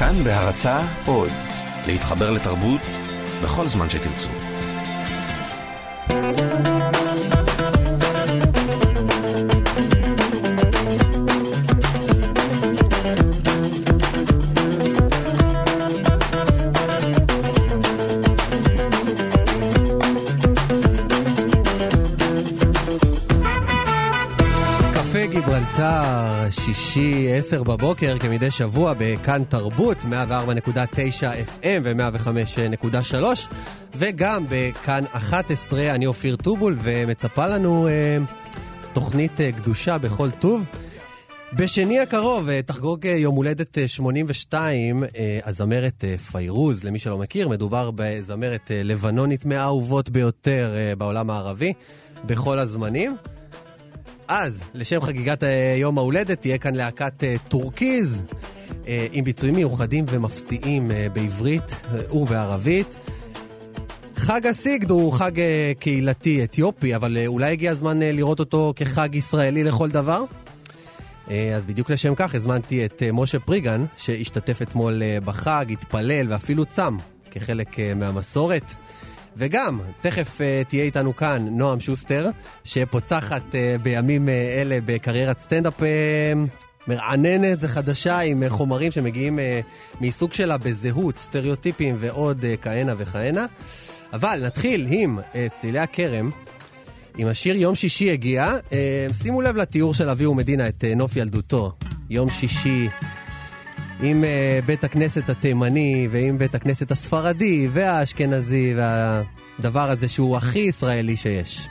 כאן בהרצה עוד, להתחבר לתרבות בכל זמן שתרצו. קפה גיברלטר, שישי, עשר בבוקר, כמדי שבוע, בכאן תרבות, 104.9 FM ו-105.3, וגם בכאן 11, אני אופיר טובול, ומצפה לנו אה, תוכנית אה, קדושה בכל טוב. בשני הקרוב אה, תחגוג אה, יום הולדת אה, 82 אה, הזמרת אה, פיירוז, למי שלא מכיר, מדובר בזמרת אה, לבנונית מהאהובות ביותר אה, בעולם הערבי, בכל הזמנים. אז, לשם חגיגת אה, יום ההולדת, תהיה כאן להקת אה, טורקיז, אה, עם ביצועים מיוחדים ומפתיעים בעברית ובערבית. חג הסיגד הוא חג קהילתי אתיופי, אבל אולי הגיע הזמן לראות אותו כחג ישראלי לכל דבר? אז בדיוק לשם כך הזמנתי את משה פריגן, שהשתתף אתמול בחג, התפלל ואפילו צם כחלק מהמסורת. וגם, תכף uh, תהיה איתנו כאן נועם שוסטר, שפוצחת uh, בימים uh, אלה בקריירת סטנדאפ uh, מרעננת וחדשה עם uh, חומרים שמגיעים uh, מעיסוק שלה בזהות, סטריאוטיפים ועוד uh, כהנה וכהנה. אבל נתחיל עם uh, צלילי הכרם. עם השיר יום שישי הגיע, uh, שימו לב לתיאור של אביהו מדינה את uh, נוף ילדותו. יום שישי עם uh, בית הכנסת התימני ועם בית הכנסת הספרדי והאשכנזי והדבר הזה שהוא הכי ישראלי שיש.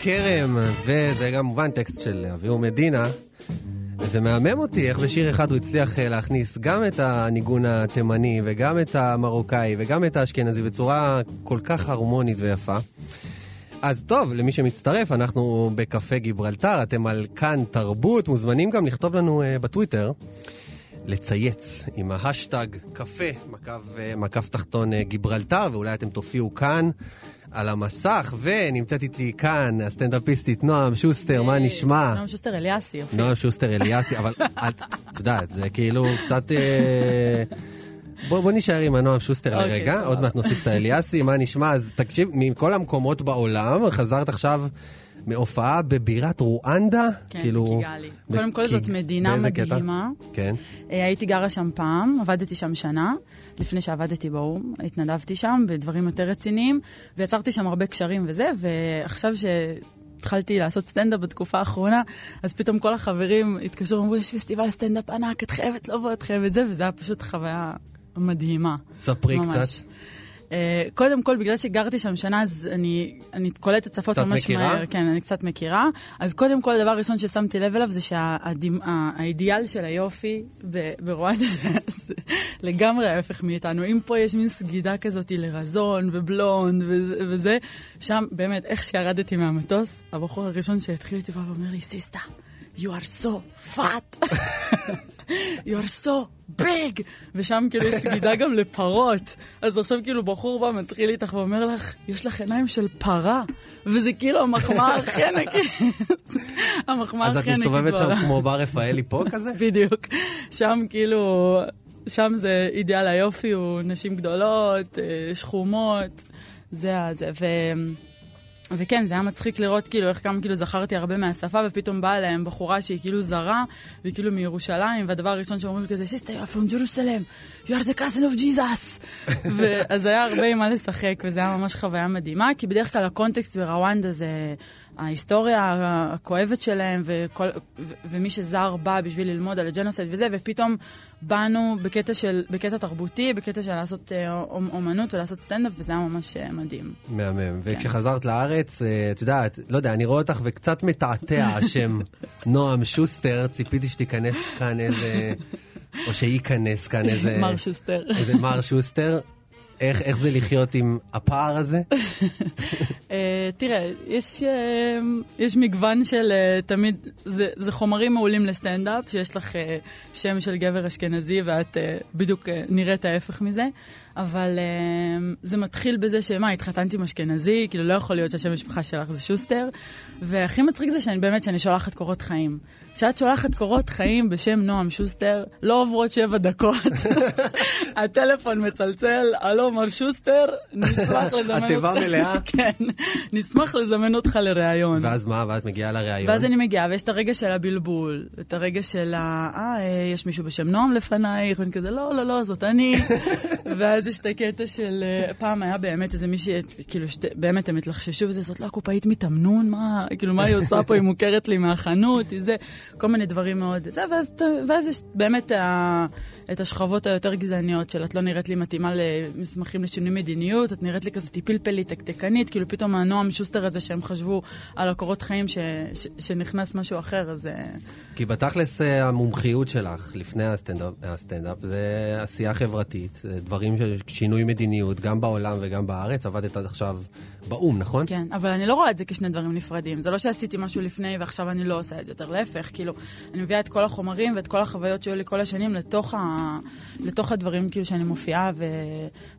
הכרם, וזה כמובן טקסט של אביהו מדינה. זה מהמם אותי איך בשיר אחד הוא הצליח אה, להכניס גם את הניגון התימני וגם את המרוקאי וגם את האשכנזי בצורה כל כך הרמונית ויפה. אז טוב, למי שמצטרף, אנחנו בקפה גיברלטר, אתם על כאן תרבות, מוזמנים גם לכתוב לנו אה, בטוויטר, לצייץ עם ההשטג קפה, מקף, אה, מקף תחתון אה, גיברלטר, ואולי אתם תופיעו כאן על המסך, ונמצאת איתי כאן הסטנדאפיסטית נועם שוסטר, מה נשמע? נועם שוסטר אליאסי, יופי. נועם שוסטר אליאסי, אבל את את יודעת, זה כאילו קצת... אה, בוא, בוא נישאר עם הנועם שוסטר אוקיי, לרגע, סבבה. עוד מעט נוסיף את האליאסי, מה נשמע? אז תקשיב, מכל המקומות בעולם, חזרת עכשיו מהופעה בבירת רואנדה? כן, כאילו... בקיגאלי. קודם כל, זאת מדינה קטע? מדהימה. כן. אה, הייתי גרה שם פעם, עבדתי שם שנה, לפני שעבדתי באו"ם, התנדבתי שם בדברים יותר רציניים, ויצרתי שם הרבה קשרים וזה, ועכשיו שהתחלתי לעשות סטנדאפ בתקופה האחרונה, אז פתאום כל החברים התקשרו, אמרו, יש פסטיבל סטנדאפ ענק, את חייבת לבוא, את חייבת זה, וזה היה פשוט חוויה מדהימה. ספרי ממש. קצת. אה, קודם כל, בגלל שגרתי שם שנה, אז אני, אני קולטת שפות ממש מכירה? מהר. כן, אני קצת מכירה. אז קודם כל, הדבר הראשון ששמתי לב אליו זה שהאידיאל של היופי ברואנדה זה לגמרי ההפך מאיתנו. אם פה יש מין סגידה כזאת לרזון ובלונד וזה- וזה, שם באמת, איך שירדתי מהמטוס, הבחור הראשון שהתחיל איתי בא ואומר לי, סיסטה, you are so fat. you are so big! ושם כאילו יש סגידה גם לפרות. אז עכשיו כאילו בחור בא, מתחיל איתך ואומר לך, יש לך עיניים של פרה. וזה כאילו המחמאה הכי ענקית. המחמאה אז את הכי ענקית מסתובבת שם. כמו בר רפאלי פה כזה? בדיוק. שם כאילו, שם זה אידיאל היופי, הוא נשים גדולות, אה, שחומות, זה ה... זה. ו... וכן, זה היה מצחיק לראות כאילו איך גם כאילו זכרתי הרבה מהשפה, ופתאום באה להם בחורה שהיא כאילו זרה, והיא כאילו מירושלים, והדבר הראשון שאומרים כזה, sister, you're from Jerusalem, you are the cousin of Jesus. ואז היה הרבה עם מה לשחק, וזה היה ממש חוויה מדהימה, כי בדרך כלל הקונטקסט ברוונדה זה ההיסטוריה הכואבת שלהם, וכל, ו- ומי שזר בא בשביל ללמוד על ה genocide וזה, ופתאום באנו בקטע, של, בקטע תרבותי, בקטע של לעשות אה, אומ- אומנות ולעשות סטנדאפ, וזה היה ממש אה, מדהים. מהמם. וכשחזרת לארץ, אה, את יודעת, לא יודע, אני רואה אותך וקצת מתעתע השם נועם שוסטר, ציפיתי שתיכנס כאן איזה... או שייכנס כאן איזה... מר שוסטר. איזה מר שוסטר. איך, איך זה לחיות עם הפער הזה? אה, תראה, יש, אה, יש מגוון של אה, תמיד, זה, זה חומרים מעולים לסטנדאפ, שיש לך אה, שם של גבר אשכנזי ואת אה, בדיוק אה, נראית ההפך מזה, אבל אה, זה מתחיל בזה שמה, התחתנתי עם אשכנזי, כאילו לא יכול להיות שהשם משפחה שלך זה שוסטר, והכי מצחיק זה שאני באמת, שאני שולחת קורות חיים. כשאת שולחת קורות חיים בשם נועם שוסטר, לא עוברות שבע דקות. הטלפון מצלצל, הלו, מר שוסטר, נשמח לזמן התיבה אותך. מלאה? כן, נשמח לזמן אותך לראיון. ואז מה? ואת מגיעה לראיון? ואז אני מגיעה, ויש את הרגע של הבלבול, את הרגע של ה... אה, אה, יש מישהו בשם נועם לפנייך, ואני כזה, לא, לא, לא, זאת אני. ואז יש את הקטע של... אה, פעם היה באמת איזה מישהי, כאילו, שת, באמת הם התלחששו וזה, זאת לא הקופאית מתאמנון, מה, כאילו, מה היא עושה פה, היא מוכרת לי מהחנות, היא זה, כל מיני דברים מאוד... זה, ואז, ואז יש באמת ה, את השכבות היותר גזעניות של את לא נראית לי מתאימה למסמכים לשינוי מדיניות, את נראית לי כזאת פלפלית, תקתקנית, כאילו פתאום הנועם שוסטר הזה שהם חשבו על הקורות חיים ש, ש, שנכנס משהו אחר, אז... אה, כי בתכלס אה, המומחיות שלך לפני הסטנדאפ, הסטנדאפ זה עשייה חברתית, דברים של שינוי מדיניות, גם בעולם וגם בארץ. עבדת עד עכשיו באו"ם, נכון? כן, אבל אני לא רואה את זה כשני דברים נפרדים. זה לא שעשיתי משהו לפני ועכשיו אני לא עושה את זה יותר, להפך, כאילו, אני מביאה את כל החומרים ואת כל החוויות שהיו לי כל השנים לתוך, ה... לתוך הדברים כאילו שאני מופיעה ו...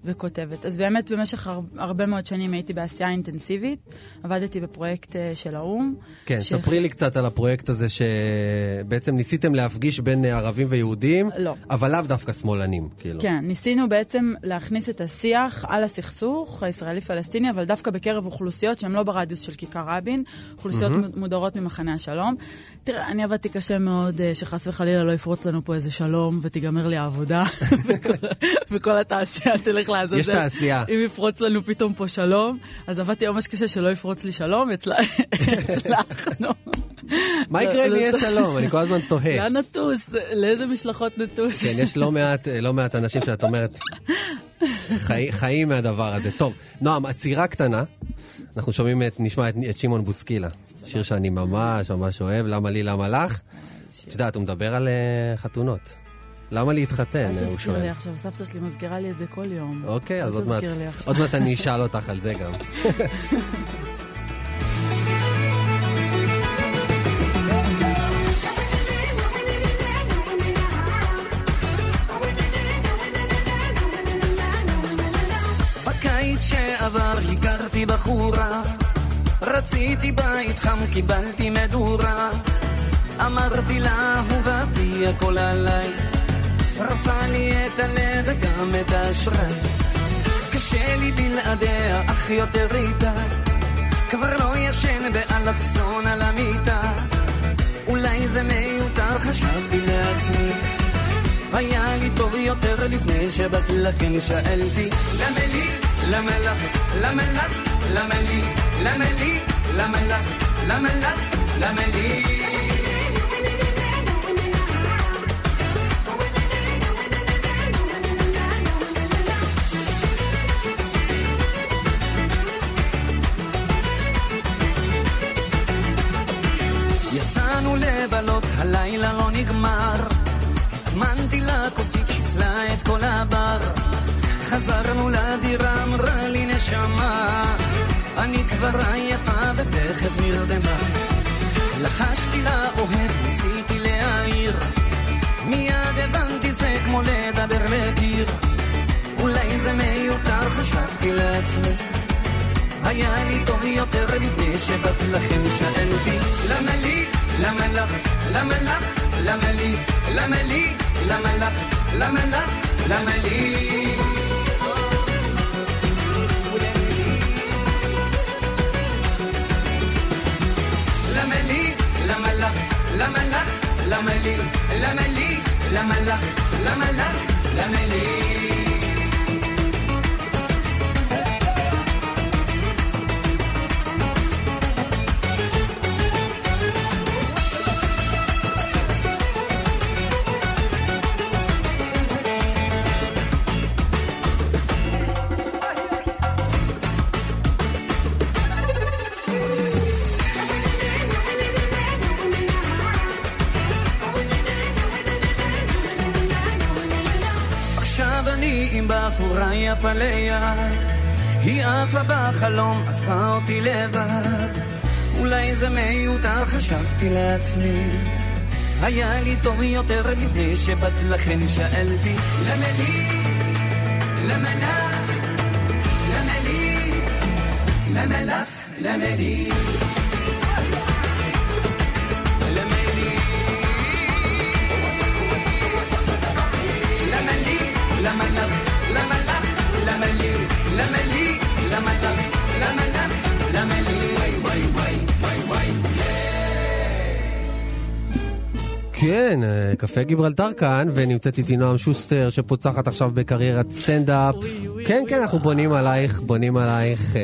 וכותבת. אז באמת במשך הר... הרבה מאוד שנים הייתי בעשייה אינטנסיבית, עבדתי בפרויקט אה, של האו"ם. כן, ש- ספרי לי קצת על הפרויקט הזה שבעצם ניסיתם להפגיש בין אה, ערבים ויהודים, לא. אבל לאו דווקא שמאלנים, כאילו. כן, ניסינו בעצם להכניס את השיח על הסכסוך הישראלי-פלסטיני, אבל דווקא בקרב אוכלוסיות שהן לא ברדיוס של כיכר רבין, אוכלוסיות mm-hmm. מודרות ממחנה השלום. תראה, אני עבדתי קשה מאוד אה, שחס וחלילה לא יפרוץ לנו פה איזה שלום ותיגמר לי העבודה, וכל- וכל התעשייה תלך לעזאזל. יש תעשייה. אם יפרוץ לנו פתאום פה שלום, אז עבדתי ממש קשה שלא יפרוץ לי שלום, הצלח- הצלחנו. מה יקרה אם לא- יהיה שלום? אני כל הזמן תוהה. לאן נטוס? לאיזה משלחות נטוס? כן, יש לא מעט, לא מעט אנשים שאת אומרת, חי, חיים מהדבר הזה. טוב, נועם, עצירה קטנה. אנחנו שומעים את, נשמע את, את שמעון בוסקילה. שיר שאני ממש ממש אוהב, למה לי, למה לך. את יודעת, הוא מדבר על אה, חתונות. למה להתחתן, אל הוא תזכיר שואל. לי עכשיו, סבתא שלי מזכירה לי את זה כל יום. אוקיי, אל אז עוד מעט, תזכיר. עוד מעט אני אשאל אותך על זה גם. שעבר הכרתי בחורה, רציתי בית חם, קיבלתי מדורה. אמרתי לה, אהובתי, הכל עליי. שרפה לי את הלב וגם את האשראי. קשה לי בלעדיה, אך יותר איתה. כבר לא ישן באלכסון על המיטה. אולי זה מיותר, חשבתי לעצמי. היה לי טוב יותר לפני שבת לכן שאלתי. למה לי, למה לך, למה לך, למה לי, למה לי, למה לך, למה לך, למה לי יצאנו לבלות, הלילה לא נגמר. הזמנתי לה כוסית, חיסלה את כל הבר. חזרנו לדירה, אמרה לי נשמה אני כבר עייפה ותכף נרדמה. לחשתי לה אוהב, ניסיתי להעיר. מיד הבנתי זה כמו לדבר לקיר. אולי זה מיותר, חשבתי לעצמי. היה לי טוב יותר לפני שבאת לכם שאלתי למה לי, למה לך, למה לך, למה לי, למה לי, למה לך, למה לך, למה לי למה לי, למה לך, למה לך, למה לי, למה לי, למה לך, למה לך, למה לי יפה ליד היא עפה בחלום, אספה אותי לבד. אולי זה מיותר, חשבתי לעצמי. היה לי טוב יותר לפני שבאת לכן שאלתי למה לי, למה לך, למה לי, למה לך, למה לי למה לי, למה לך, למה לך, למה לי, וואי וואי וואי וואי וואי כן, אה, קפה גיברלטר כאן, ונמצאת איתי נועם שוסטר, שפוצחת עכשיו בקריירת סטנדאפ. כן, כן, אנחנו בונים עלייך, בונים עלייך. אה,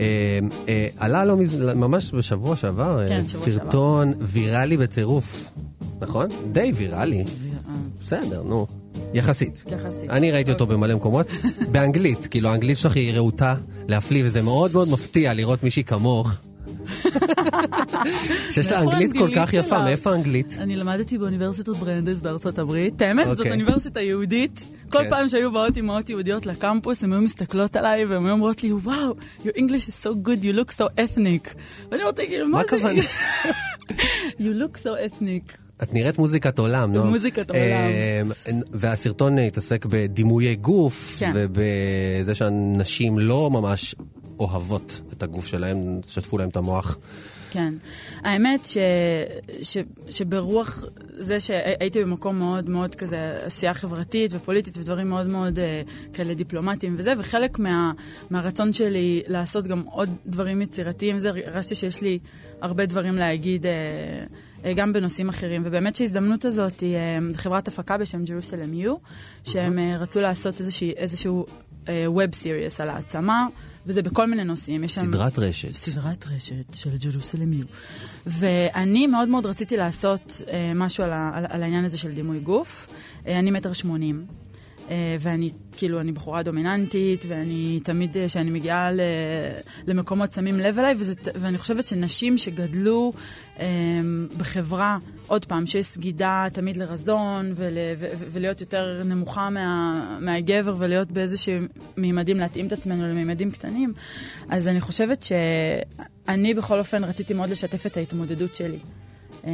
אה, אה, עלה לא מז... ממש בשבוע שעבר, אה, כן, סרטון ויראלי בטירוף, נכון? די ויראלי. בסדר, נו. יחסית. יחסית. אני ראיתי אותו במלא מקומות. באנגלית, כאילו האנגלית שלך היא רהוטה להפליא, וזה מאוד מאוד מפתיע לראות מישהי כמוך. שיש לה אנגלית כל כך יפה? מאיפה האנגלית? אני למדתי באוניברסיטת ברנדס בארצות הברית. האמת, זאת אוקיי. אוניברסיטה יהודית. כל כן. פעם שהיו באות אימהות יהודיות לקמפוס, הן היו מסתכלות עליי והן היו אומרות לי, וואו, your English is so good, you look so ethnic. ואני אמרתי, כאילו, מה זה? you look so ethnic. את נראית מוזיקת עולם, נו. מוזיקת עולם. והסרטון אה, התעסק בדימויי גוף, כן. ובזה שהנשים לא ממש אוהבות את הגוף שלהם, שטפו להם את המוח. כן. האמת ש, ש, שברוח זה שהייתי במקום מאוד מאוד כזה עשייה חברתית ופוליטית ודברים מאוד מאוד אה, כאלה דיפלומטיים וזה, וחלק מה, מהרצון שלי לעשות גם עוד דברים יצירתיים, זה הרגשתי שיש לי הרבה דברים להגיד. אה, אה, גם בנושאים אחרים, ובאמת שההזדמנות הזאת היא אה, חברת הפקה בשם Jerusalem U, שהם אה, רצו לעשות איזושהי, איזשהו web series על העצמה, וזה בכל מיני נושאים. יש שם... סדרת רשת. סדרת רשת של Jerusalem U. ואני מאוד מאוד רציתי לעשות אה, משהו על, ה, על, על העניין הזה של דימוי גוף. אה, אני מטר שמונים. אה, אה, ואני, כאילו, אני בחורה דומיננטית, ואני תמיד, אה, כשאני מגיעה ל- למקומות, שמים לב אליי, וזה, ואני חושבת שנשים שגדלו אה, בחברה, עוד פעם, שיש סגידה תמיד לרזון, ול, ו, ולהיות יותר נמוכה מה, מהגבר, ולהיות באיזשהם מימדים, להתאים את עצמנו למימדים קטנים, אז אני חושבת שאני בכל אופן רציתי מאוד לשתף את ההתמודדות שלי. אמ,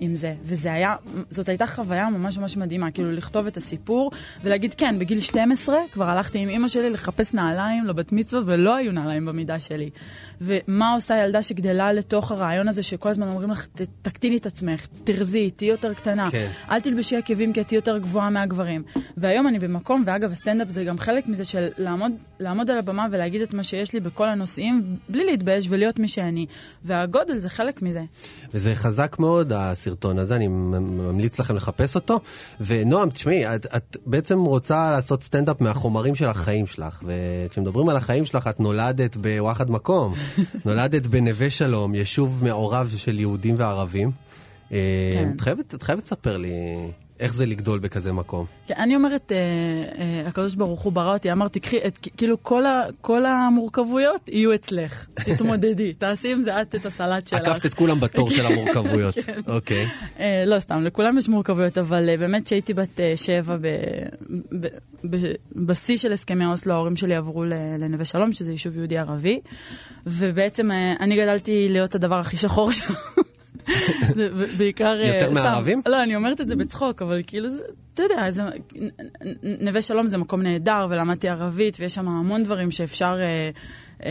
עם זה, וזה היה, זאת הייתה חוויה ממש ממש מדהימה, כאילו לכתוב את הסיפור ולהגיד, כן, בגיל 12 כבר הלכתי עם אימא שלי לחפש נעליים לבת מצווה ולא היו נעליים במידה שלי. ומה עושה ילדה שגדלה לתוך הרעיון הזה שכל הזמן אומרים לך, "ת- תקטיני את עצמך, תרזי, תהיי יותר קטנה, כן. אל תלבשי עקבים כי את תהיי יותר גבוהה מהגברים. והיום אני במקום, ואגב, הסטנדאפ זה גם חלק מזה של לעמוד, לעמוד על הבמה ולהגיד את מה שיש לי בכל הנושאים, בלי להתבייש ולהיות מי שאני. והגודל זה חלק מזה. וזה חזק מאוד, הסרטון הזה, אני ממליץ לכם לחפש אותו. ונועם, תשמעי, את, את בעצם רוצה לעשות סטנדאפ מהחומרים של החיים שלך, וכשמדברים על החיים שלך, את נולדת בוואחד מקום. נולדת בנווה שלום, יישוב מעורב של יהודים וערבים. כן. כן. את חייבת, את חייבת לספר לי איך זה לגדול בכזה מקום. כן, אני אומרת, אה, אה, הקדוש ברוך הוא ברא אותי, אמרתי, קחי, את, כאילו כל, ה, כל המורכבויות יהיו אצלך, תתמודדי, תעשי עם זה את את הסלט שלך. עקפת את כולם בתור של המורכבויות. כן. אוקיי. אה, לא סתם, לכולם יש מורכבויות, אבל אה, באמת כשהייתי בת אה, שבע, ב- ב- ב- בשיא של הסכמי אוסלו, ההורים שלי עברו לנווה שלום, שזה יישוב יהודי ערבי, ובעצם אה, אני גדלתי להיות הדבר הכי שחור שם. בעיקר... אה, יותר סתם. מהערבים? לא, אני אומרת את זה בצחוק, אבל כאילו, זה, אתה יודע, זה, נווה שלום זה מקום נהדר, ולמדתי ערבית, ויש שם המון דברים שאפשר אה, אה,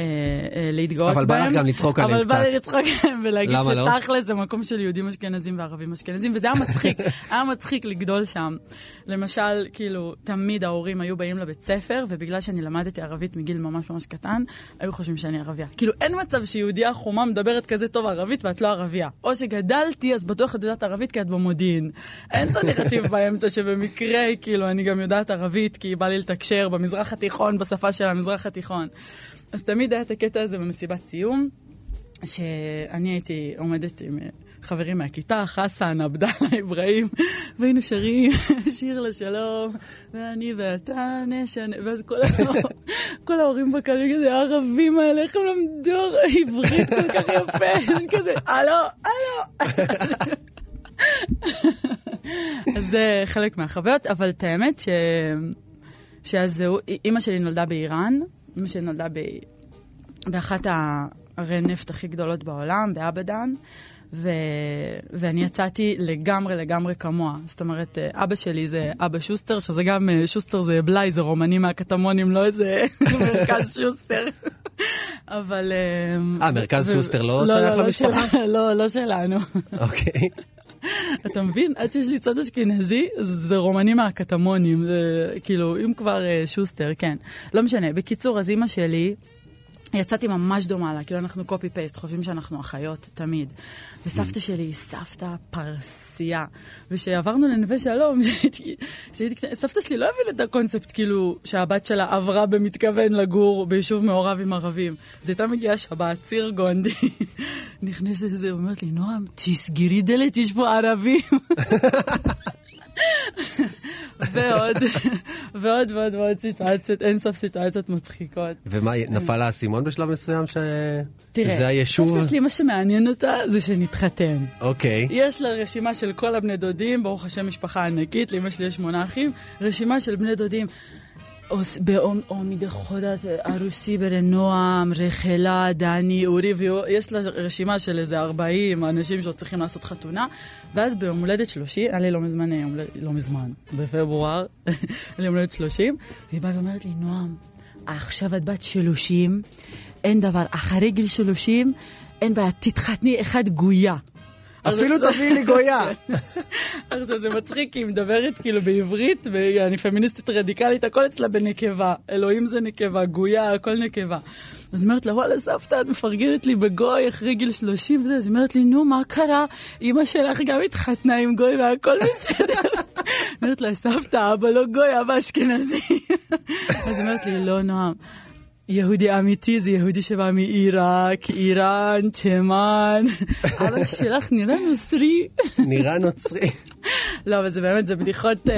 אה, להתגאות אבל בהם. בא לך גם לצחוק עליהם אבל בא קצת. לי לצחוק עליהם ולהגיד לא? שתכל'ס זה מקום של יהודים אשכנזים וערבים אשכנזים, וזה היה מצחיק, היה מצחיק לגדול שם. למשל, כאילו, תמיד ההורים היו באים לבית ספר, ובגלל שאני למדתי ערבית מגיל ממש ממש קטן, היו חושבים שאני ערבייה. כאילו, אין מצב שיהודייה חומה מדברת כזה טוב ערבית ואת לא ערבייה. או שגדלתי, אז בטוח את יודעת ערבית כי את במודיעין. אין את הנרטיב באמצע שבמקרה, כאילו, אני גם יודעת ערבית כי בא לי לתקשר במזרח התיכון, בשפה של המזרח התיכון. אז תמיד היה את הקטע הזה במסיבת סיום. שאני הייתי עומדת עם אה, חברים מהכיתה, חסן, עבדאללה, אברהים, והיינו שרים שיר לשלום, ואני ואתה נשנה, ואז כל, כל ההורים בקהל כזה, הערבים האלה, איך הם למדו עברית כל כך יפה, כזה, הלו, הלו. אז זה חלק מהחוויות, אבל את האמת ש... שהזהות, אימא שלי נולדה באיראן, אימא שלי נולדה ב... באחת הערי נפט הכי גדולות בעולם, באבדאן, ו... ואני יצאתי לגמרי לגמרי כמוה. זאת אומרת, אה, אבא שלי זה אבא שוסטר, שזה גם, אה, שוסטר זה בלאי, זה רומני מהקטמונים, לא איזה מרכז שוסטר. אבל... אה, מרכז שוסטר לא שייך למשפחה? של- לא, לא שלנו. אוקיי. אתה מבין? עד שיש לי צד אשכנזי, זה רומני מהקטמונים, זה כאילו, אם כבר אה, שוסטר, כן. לא משנה. בקיצור, אז אימא שלי, יצאתי ממש דומה לה, כאילו אנחנו קופי פייסט, חושבים שאנחנו אחיות תמיד. וסבתא שלי היא סבתא פרסייה. וכשעברנו לנווה שלום, שהייתי, קטנה, סבתא שלי לא הבינה את הקונספט, כאילו, שהבת שלה עברה במתכוון לגור ביישוב מעורב עם ערבים. זו הייתה מגיעה שבת, ציר גונדי, נכנסת לזה, אומרת לי, נועם, תסגרי דלת, יש פה ערבים. ועוד, ועוד ועוד ועוד סיטואציות, אין סוף סיטואציות מצחיקות. ומה, נפל האסימון בשלב מסוים ש... תראה, שזה היישוב? סבתא שלי, מה שמעניין אותה זה שנתחתן. אוקיי. יש לה רשימה של כל הבני דודים, ברוך השם משפחה ענקית, לאמא שלי יש שמונה אחים, רשימה של בני דודים. עמידי חודת ארוסי ברנועם, רחלה, דני, אורי, ויש לה רשימה של איזה 40 אנשים שעוד צריכים לעשות חתונה, ואז ביום הולדת 30, היה לי לא מזמן, לא מזמן, בפברואר, היה לי יום הולדת 30, והיא באה ואומרת לי, נועם, עכשיו את בת 30, אין דבר, אחרי גיל 30, אין בעיה, תתחתני אחד גויה. אפילו תביאי לי גויה. עכשיו זה מצחיק, היא מדברת כאילו בעברית, ואני פמיניסטית רדיקלית, הכל אצלה בנקבה. אלוהים זה נקבה, גויה, הכל נקבה. אז היא אומרת לה, וואלה, סבתא, את מפרגנת לי בגוי אחרי גיל 30 וזה. אז היא אומרת לי, נו, מה קרה? אמא שלך גם התחתנה עם גוי והכל בסדר. אומרת לה, סבתא, אבא לא גוי, אבא אשכנזי. אז היא אומרת לי, לא, נועם. יהודי אמיתי זה יהודי שבא מעיראק, איראן, תימן. אבא שלך נראה נוצרי. נראה נוצרי. לא, אבל זה באמת, זה בדיחות אה,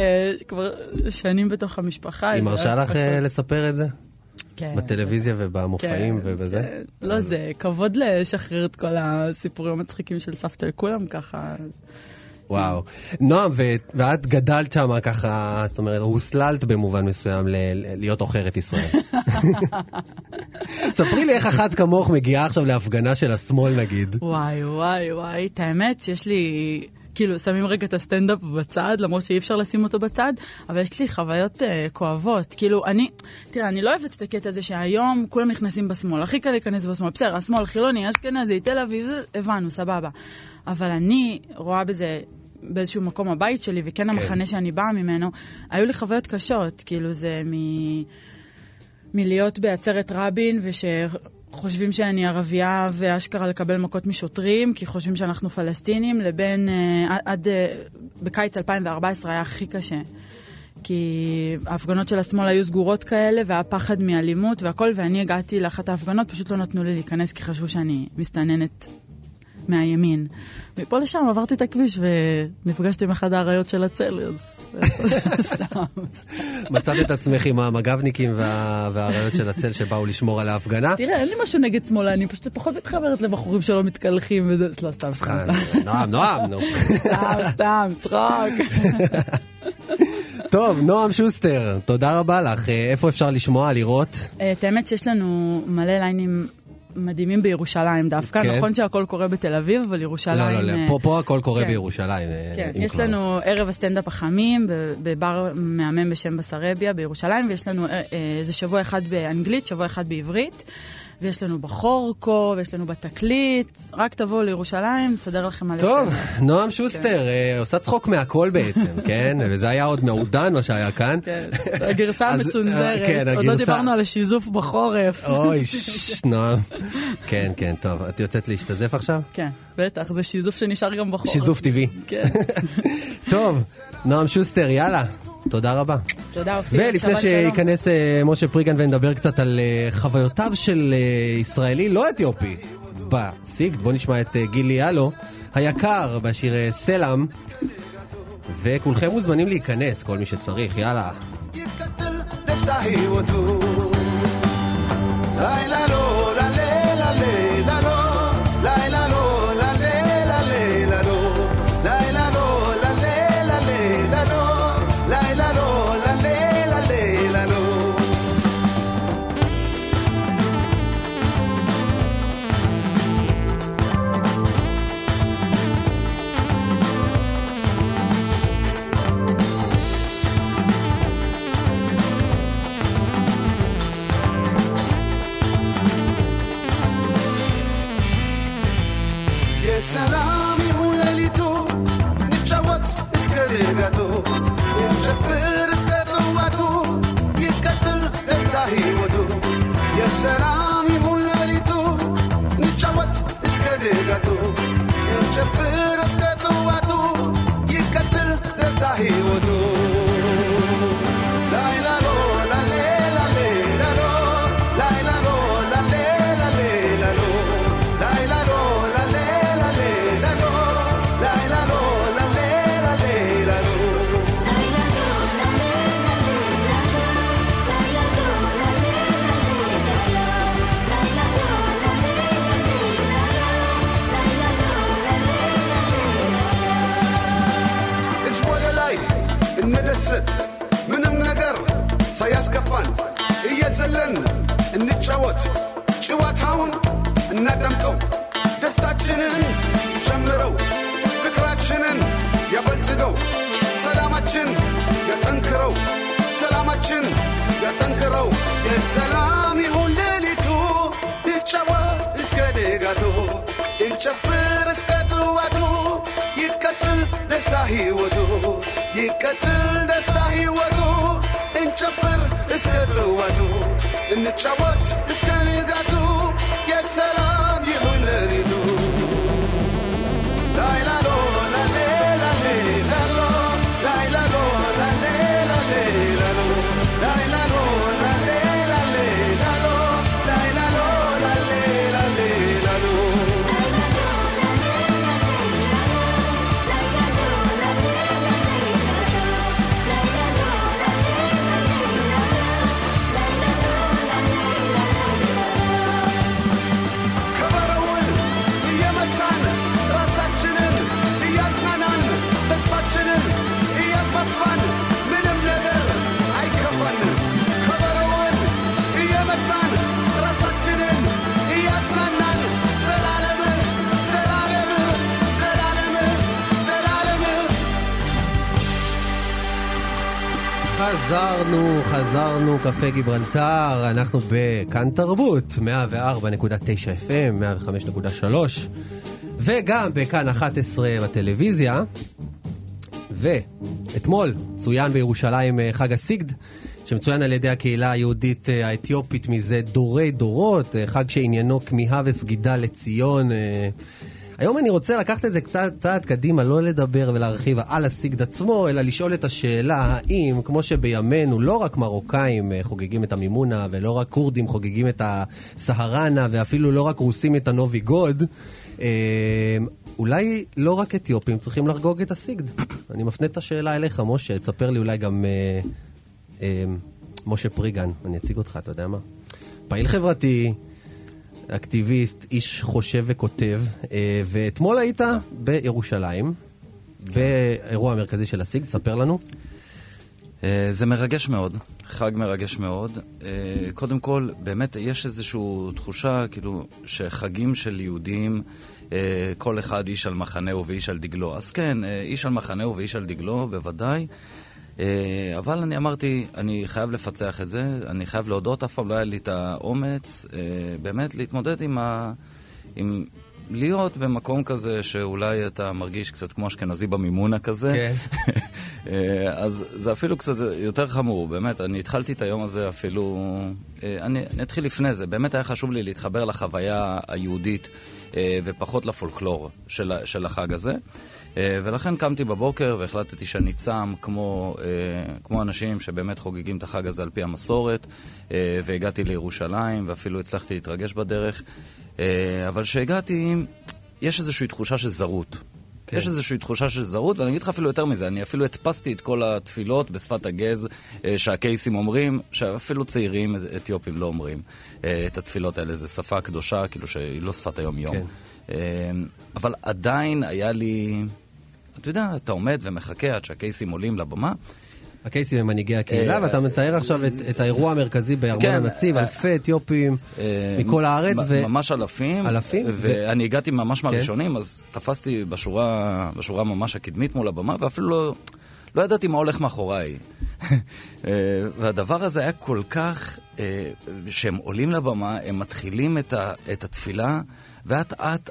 כבר שנים בתוך המשפחה. היא מרשה לך אה, לספר את זה? כן. בטלוויזיה ובמופעים כן, ובזה? כן. לא, זה כבוד לשחרר את כל הסיפורים המצחיקים של סבתא לכולם ככה. וואו. נועם, ואת גדלת שם ככה, זאת אומרת, הוסללת במובן מסוים להיות עוכרת ישראל. ספרי לי איך אחת כמוך מגיעה עכשיו להפגנה של השמאל נגיד. וואי, וואי, וואי, את האמת שיש לי... כאילו, שמים רגע את הסטנדאפ בצד, למרות שאי אפשר לשים אותו בצד, אבל יש לי חוויות uh, כואבות. כאילו, אני, תראה, אני לא אוהבת את הקטע הזה שהיום כולם נכנסים בשמאל. הכי קל להיכנס בשמאל. בסדר, השמאל, חילוני, אשכנזי, תל אביב, הבנו, סבבה. אבל אני רואה בזה באיזשהו מקום הבית שלי, וכן המחנה שאני באה ממנו, היו לי חוויות קשות. כאילו, זה מ... מלהיות בעצרת רבין, ושחושבים שאני ערבייה ואשכרה לקבל מכות משוטרים, כי חושבים שאנחנו פלסטינים, לבין אה, עד... אה, בקיץ 2014 היה הכי קשה. כי ההפגנות של השמאל היו סגורות כאלה, והיה פחד מאלימות והכל, ואני הגעתי לאחת ההפגנות, פשוט לא נתנו לי להיכנס, כי חשבו שאני מסתננת מהימין. מפה לשם עברתי את הכביש ונפגשתי עם אחד האריות של הצל, אז סתם, סתם. מצאת את עצמך עם המג"בניקים וה- והאריות של הצל שבאו לשמור על ההפגנה? תראה, אין לי משהו נגד שמאלה, אני פשוט פחות מתחברת לבחורים שלא מתקלחים וזה, לא, סתם, סתם, סתם, נועם, נועם, נו. סתם, סתם, צחוק. טוב, נועם שוסטר, תודה רבה לך. אה, איפה אפשר לשמוע, לראות? אה, את האמת שיש לנו מלא ליינים מדהימים בירושלים דווקא, כן. נכון שהכל קורה בתל אביב, אבל לא, ירושלים... לא, לא, אה, פה- פה הכל קורה כן. בירושלים. אה, כן, יש כבר. לנו ערב הסטנדאפ החמים בבר מהמם בשם בסרביה בירושלים, ויש לנו אה, אה, איזה שבוע אחד באנגלית, שבוע אחד בעברית, ויש לנו בחורקו, ויש לנו בתקליט, רק תבואו לירושלים, נסדר לכם מלא טוב, סטנדאפ. נועם שוסטר, אה, עושה צחוק מהכל בעצם, כן? וזה היה עוד מעודן מה שהיה כאן. כן, הגרסה אה, המצונזרת, כן, עוד לא הגרסה- דיברנו על השיזוף בחורף. אוי, נועם. כן, כן, טוב. את יוצאת להשתזף עכשיו? כן, בטח, זה שיזוף שנשאר גם בחורף. שיזוף טבעי. כן. טוב, נועם שוסטר, יאללה. תודה רבה. תודה, אופיר. ולפני שייכנס אה, משה פריגן ונדבר קצת על אה, חוויותיו של אה, ישראלי לא אתיופי בסיגד, בואו נשמע את גילי יאלו היקר בשיר סלאם, וכולכם מוזמנים להיכנס, כל מי שצריך, יאללה. لا إله חזרנו, חזרנו, קפה גיברלטר, אנחנו בכאן תרבות, 104.9 FM, 105.3, וגם בכאן 11 בטלוויזיה. ואתמול צוין בירושלים אה, חג הסיגד, שמצוין על ידי הקהילה היהודית אה, האתיופית מזה דורי דורות, אה, חג שעניינו כמיהה וסגידה לציון. היום אני רוצה לקחת את זה קצת צעד קדימה, לא לדבר ולהרחיב על הסיגד עצמו, אלא לשאול את השאלה האם, כמו שבימינו לא רק מרוקאים אה, חוגגים את המימונה, ולא רק כורדים חוגגים את הסהרנה, ואפילו לא רק רוסים את הנובי גוד, אה, אולי לא רק אתיופים צריכים לחגוג את הסיגד. אני מפנה את השאלה אליך, משה, תספר לי אולי גם אה, אה, משה פריגן, אני אציג אותך, אתה יודע מה? פעיל חברתי, אקטיביסט, איש חושב וכותב, אה, ואתמול היית בירושלים, באירוע המרכזי של הסיגד, ספר לנו. אה, זה מרגש מאוד, חג מרגש מאוד. אה, קודם כל, באמת יש איזושהי תחושה, כאילו, שחגים של יהודים, כל אחד איש על מחנהו ואיש על דגלו. אז כן, איש על מחנהו ואיש על דגלו, בוודאי. אה, אבל אני אמרתי, אני חייב לפצח את זה, אני חייב להודות, אף פעם לא היה לי את האומץ אה, באמת להתמודד עם ה... עם... להיות במקום כזה שאולי אתה מרגיש קצת כמו אשכנזי במימונה כזה. כן. אה, אז זה אפילו קצת יותר חמור, באמת. אני התחלתי את היום הזה אפילו... אני, אני אתחיל לפני זה. באמת היה חשוב לי להתחבר לחוויה היהודית ופחות לפולקלור של, של החג הזה. אה, ולכן קמתי בבוקר והחלטתי שאני צם כמו, אה, כמו אנשים שבאמת חוגגים את החג הזה על פי המסורת, אה, והגעתי לירושלים ואפילו הצלחתי להתרגש בדרך. אבל כשהגעתי, יש איזושהי תחושה של זרות. כן. יש איזושהי תחושה של זרות, ואני אגיד לך אפילו יותר מזה, אני אפילו הדפסתי את כל התפילות בשפת הגז שהקייסים אומרים, שאפילו צעירים אתיופים לא אומרים את התפילות האלה, זו שפה קדושה, כאילו שהיא לא שפת היום-יום. כן. אבל עדיין היה לי, אתה יודע, אתה עומד ומחכה עד שהקייסים עולים לבמה. הקייסים הם מנהיגי הקהילה, אה, ואתה מתאר עכשיו את, את האירוע המרכזי בארמון כן, הנציב, אה, אלפי אתיופים אה, מכל הארץ, ו... ממש אלפים. אלפים? ואני הגעתי ממש כן. מהראשונים, אז תפסתי בשורה, בשורה ממש הקדמית מול הבמה, ואפילו לא, לא ידעתי מה הולך מאחוריי. והדבר הזה היה כל כך, כשהם עולים לבמה, הם מתחילים את, ה, את התפילה, ואט אט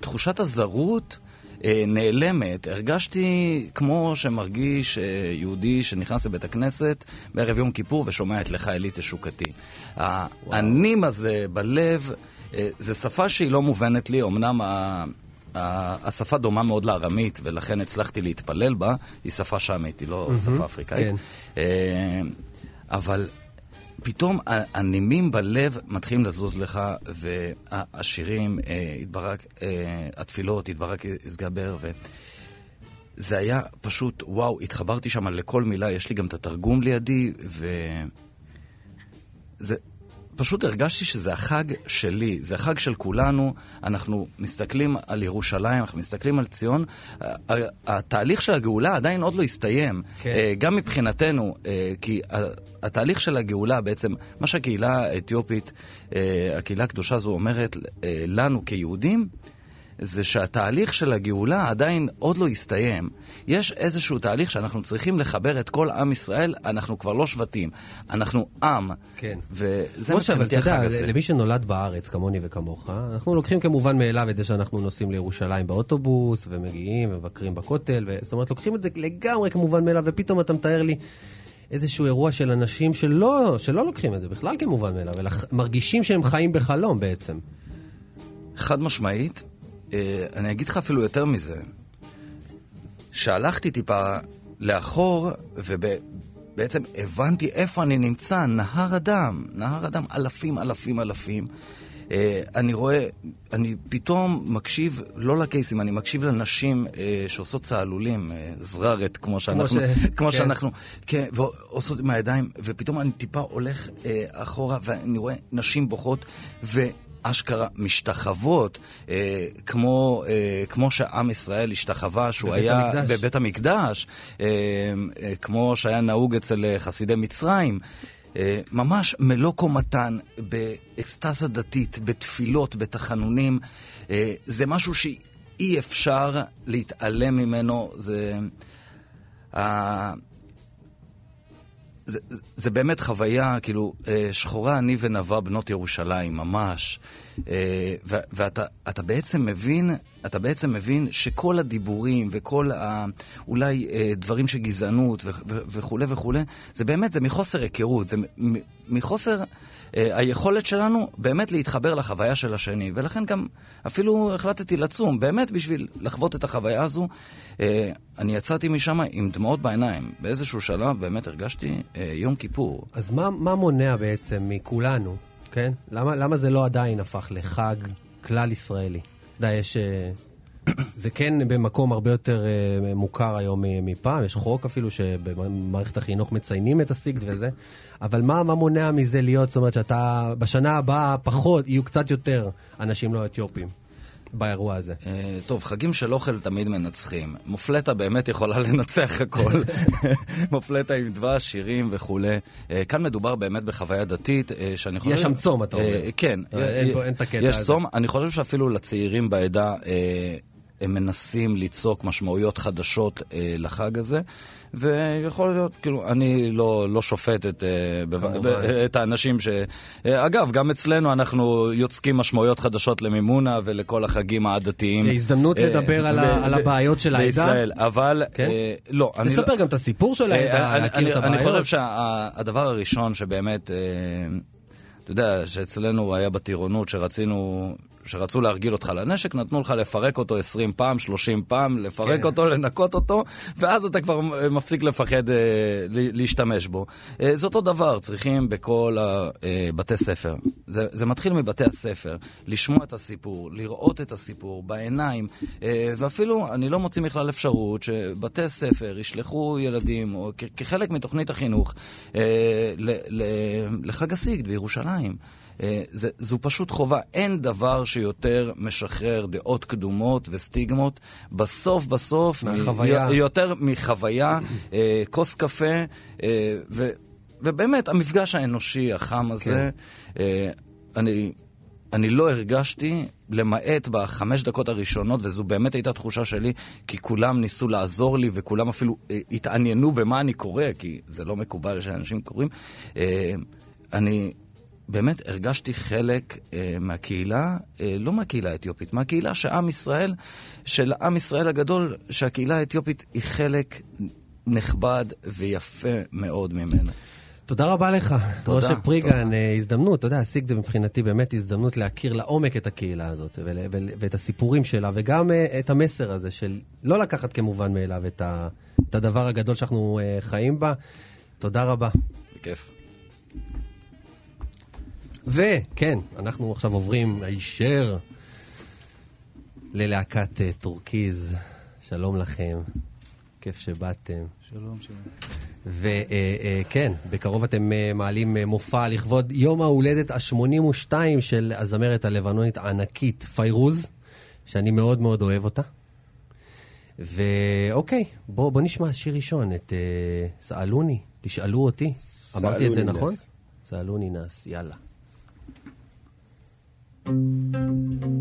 תחושת הזרות נעלמת. הרגשתי כמו שמרגיש אה, יהודי שנכנס לבית הכנסת בערב יום כיפור ושומע את לך אלי תשוקתי. האנים הזה בלב, אה, זו שפה שהיא לא מובנת לי, אמנם ה... השפה דומה מאוד לארמית, ולכן הצלחתי להתפלל בה, היא שפה שמית, היא לא שפה אפריקאית. כן. אה, אבל פתאום הנימים בלב מתחילים לזוז לך, והשירים, אה, התברק, אה, התפילות, התברק יסגבר, ו... זה היה פשוט, וואו, התחברתי שם לכל מילה, יש לי גם את התרגום לידי, ו... זה... פשוט הרגשתי שזה החג שלי, זה החג של כולנו, אנחנו מסתכלים על ירושלים, אנחנו מסתכלים על ציון. התהליך של הגאולה עדיין עוד לא הסתיים, כן. אה, גם מבחינתנו, אה, כי התהליך של הגאולה בעצם, מה שהקהילה האתיופית, אה, הקהילה הקדושה הזו אומרת לנו כיהודים, זה שהתהליך של הגאולה עדיין עוד לא הסתיים. יש איזשהו תהליך שאנחנו צריכים לחבר את כל עם ישראל, אנחנו כבר לא שבטים, אנחנו עם. כן. וזה משה, אבל אתה מבחינתי החג יודע, הזה. למי שנולד בארץ, כמוני וכמוך, אנחנו לוקחים כמובן מאליו את זה שאנחנו נוסעים לירושלים באוטובוס, ומגיעים ומבקרים בכותל, ו... זאת אומרת, לוקחים את זה לגמרי כמובן מאליו, ופתאום אתה מתאר לי איזשהו אירוע של אנשים שלא, שלא לוקחים את זה בכלל כמובן מאליו, אלא מרגישים שהם חיים בחלום בעצם. חד משמעית, אני אגיד לך אפילו יותר מזה. שהלכתי טיפה לאחור, ובעצם הבנתי איפה אני נמצא, נהר הדם, נהר הדם, אלפים, אלפים, אלפים. אה, אני רואה, אני פתאום מקשיב, לא לקייסים, אני מקשיב לנשים אה, שעושות צהלולים, אה, זררת, כמו שאנחנו, ש- כמו כן. שאנחנו, כן, ועושות עם הידיים, ופתאום אני טיפה הולך אה, אחורה, ואני רואה נשים בוכות, ואשכרה משתחוות, אה, כמו, אה, כמו שעם ישראל השתחווה, שהוא בבית היה המקדש. בבית המקדש, אה, אה, כמו שהיה נהוג אצל אה, חסידי מצרים. אה, ממש מלוא קומתן, באקסטזה דתית, בתפילות, בתחנונים. אה, זה משהו שאי אפשר להתעלם ממנו. זה... זה, זה- באמת חוויה, כאילו, אה, שחורה אני ונבה בנות ירושלים, ממש. אה, ו- ואתה אתה בעצם מבין, אתה בעצם מבין שכל הדיבורים וכל ה... אולי אה, דברים של גזענות וכולי וכולי, זה באמת, זה מחוסר היכרות, זה מחוסר... אה, היכולת שלנו באמת להתחבר לחוויה של השני, ולכן גם אפילו החלטתי לצום, באמת בשביל לחוות את החוויה הזו. אה, אני יצאתי משם עם דמעות בעיניים. באיזשהו שלב באמת הרגשתי אה, יום כיפור. אז מה, מה מונע בעצם מכולנו, כן? למה, למה זה לא עדיין הפך לחג כלל ישראלי? אתה יודע, יש... זה כן במקום הרבה יותר אה, מוכר היום מפעם, יש חוק אפילו שבמערכת החינוך מציינים את הסיגד וזה, אבל מה, מה מונע מזה להיות, זאת אומרת שאתה, בשנה הבאה פחות, יהיו קצת יותר אנשים לא אתיופים באירוע הזה. אה, טוב, חגים של אוכל תמיד מנצחים. מופלטה באמת יכולה לנצח הכל. מופלטה עם דבש, שירים וכולי. אה, כאן מדובר באמת בחוויה דתית, אה, שאני חושב... יש שם צום, אתה אומר. אה, כן. אין פה- אין את הקטע יש הזה. צום. אני חושב שאפילו לצעירים בעדה... אה, הם מנסים ליצוק משמעויות חדשות אה, לחג הזה, ויכול להיות, כאילו, אני לא, לא שופט את, אה, בב- כמובן. ב- את האנשים ש... אה, אגב, גם אצלנו אנחנו יוצקים משמעויות חדשות למימונה ולכל החגים העדתיים. הזדמנות אה, לדבר על ה- ב- על הבעיות של העדה. בישראל, אבל כן? אה, לא, אני נספר לא... גם את הסיפור של העדה, אה, אני- להכיר את אני- אני הבעיות. חושב שהדבר הראשון שבאמת, אה, אתה יודע, שאצלנו היה בטירונות, שרצינו... שרצו להרגיל אותך לנשק, נתנו לך לפרק אותו 20 פעם, 30 פעם, לפרק כן. אותו, לנקות אותו, ואז אתה כבר אה, מפסיק לפחד אה, להשתמש בו. אה, זה אותו דבר, צריכים בכל הבתי ספר. זה, זה מתחיל מבתי הספר, לשמוע את הסיפור, לראות את הסיפור בעיניים, אה, ואפילו אני לא מוציא בכלל אפשרות שבתי ספר ישלחו ילדים, או כחלק מתוכנית החינוך, אה, ל- ל- לחג הסיגד בירושלים. אה, זה, זו פשוט חובה. אין דבר שיותר משחרר דעות קדומות וסטיגמות. בסוף, בסוף, מהחוויה. מ- יותר מחוויה, אה, כוס קפה, אה, ו, ובאמת, המפגש האנושי החם הזה, אה, אני... אני לא הרגשתי, למעט בחמש דקות הראשונות, וזו באמת הייתה תחושה שלי, כי כולם ניסו לעזור לי, וכולם אפילו התעניינו במה אני קורא, כי זה לא מקובל שאנשים קוראים. אני באמת הרגשתי חלק אה, מהקהילה, אה, לא מהקהילה האתיופית, מהקהילה שעם ישראל, של עם ישראל הגדול, שהקהילה האתיופית היא חלק נכבד ויפה מאוד ממנה. תודה רבה לך, תודה, משה פריגן, אה, הזדמנות, אתה יודע, הסיגד זה מבחינתי באמת הזדמנות להכיר לעומק את הקהילה הזאת, ול, ול, ואת הסיפורים שלה, וגם אה, את המסר הזה של לא לקחת כמובן מאליו את, ה, את הדבר הגדול שאנחנו אה, חיים בה. תודה רבה. בכיף. וכן, אנחנו עכשיו עוברים הישר ללהקת אה, טורקיז. שלום לכם, כיף שבאתם. שלום, שלום. וכן, בקרוב אתם אה, מעלים אה, מופע לכבוד יום ההולדת ה-82 של הזמרת הלבנונית הענקית פיירוז, שאני מאוד מאוד אוהב אותה. ואוקיי, בואו בוא נשמע שיר ראשון, את אה, סאלוני, תשאלו אותי. אמרתי את זה סאלוני נכון? נס. סאלוני נס, יאללה. שאלו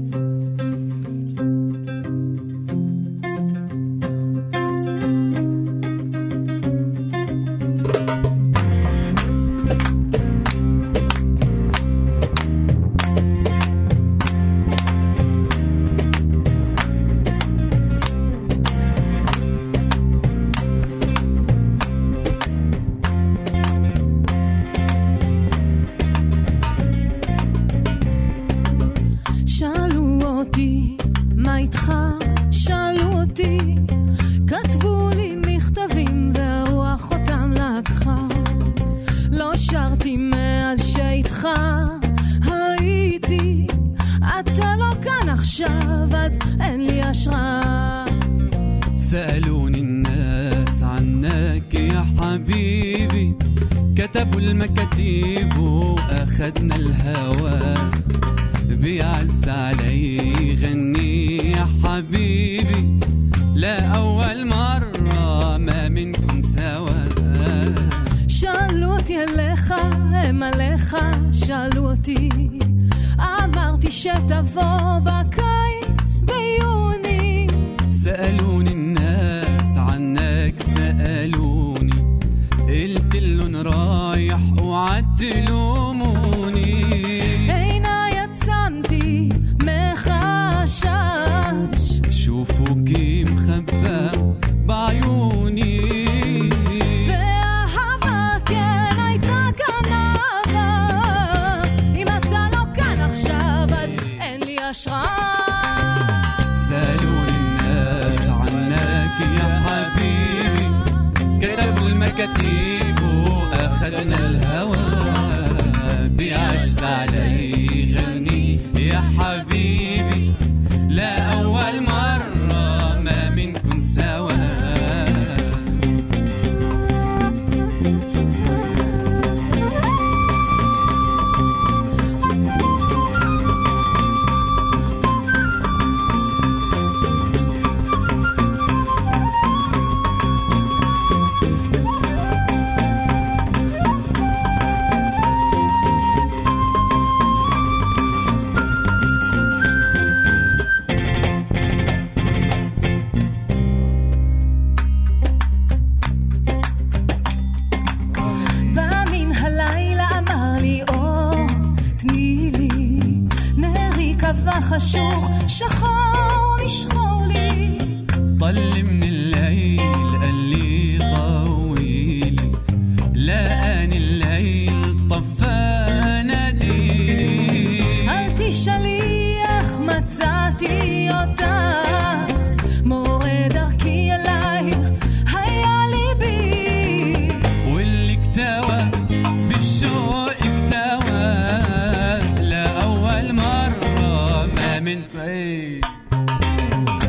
tu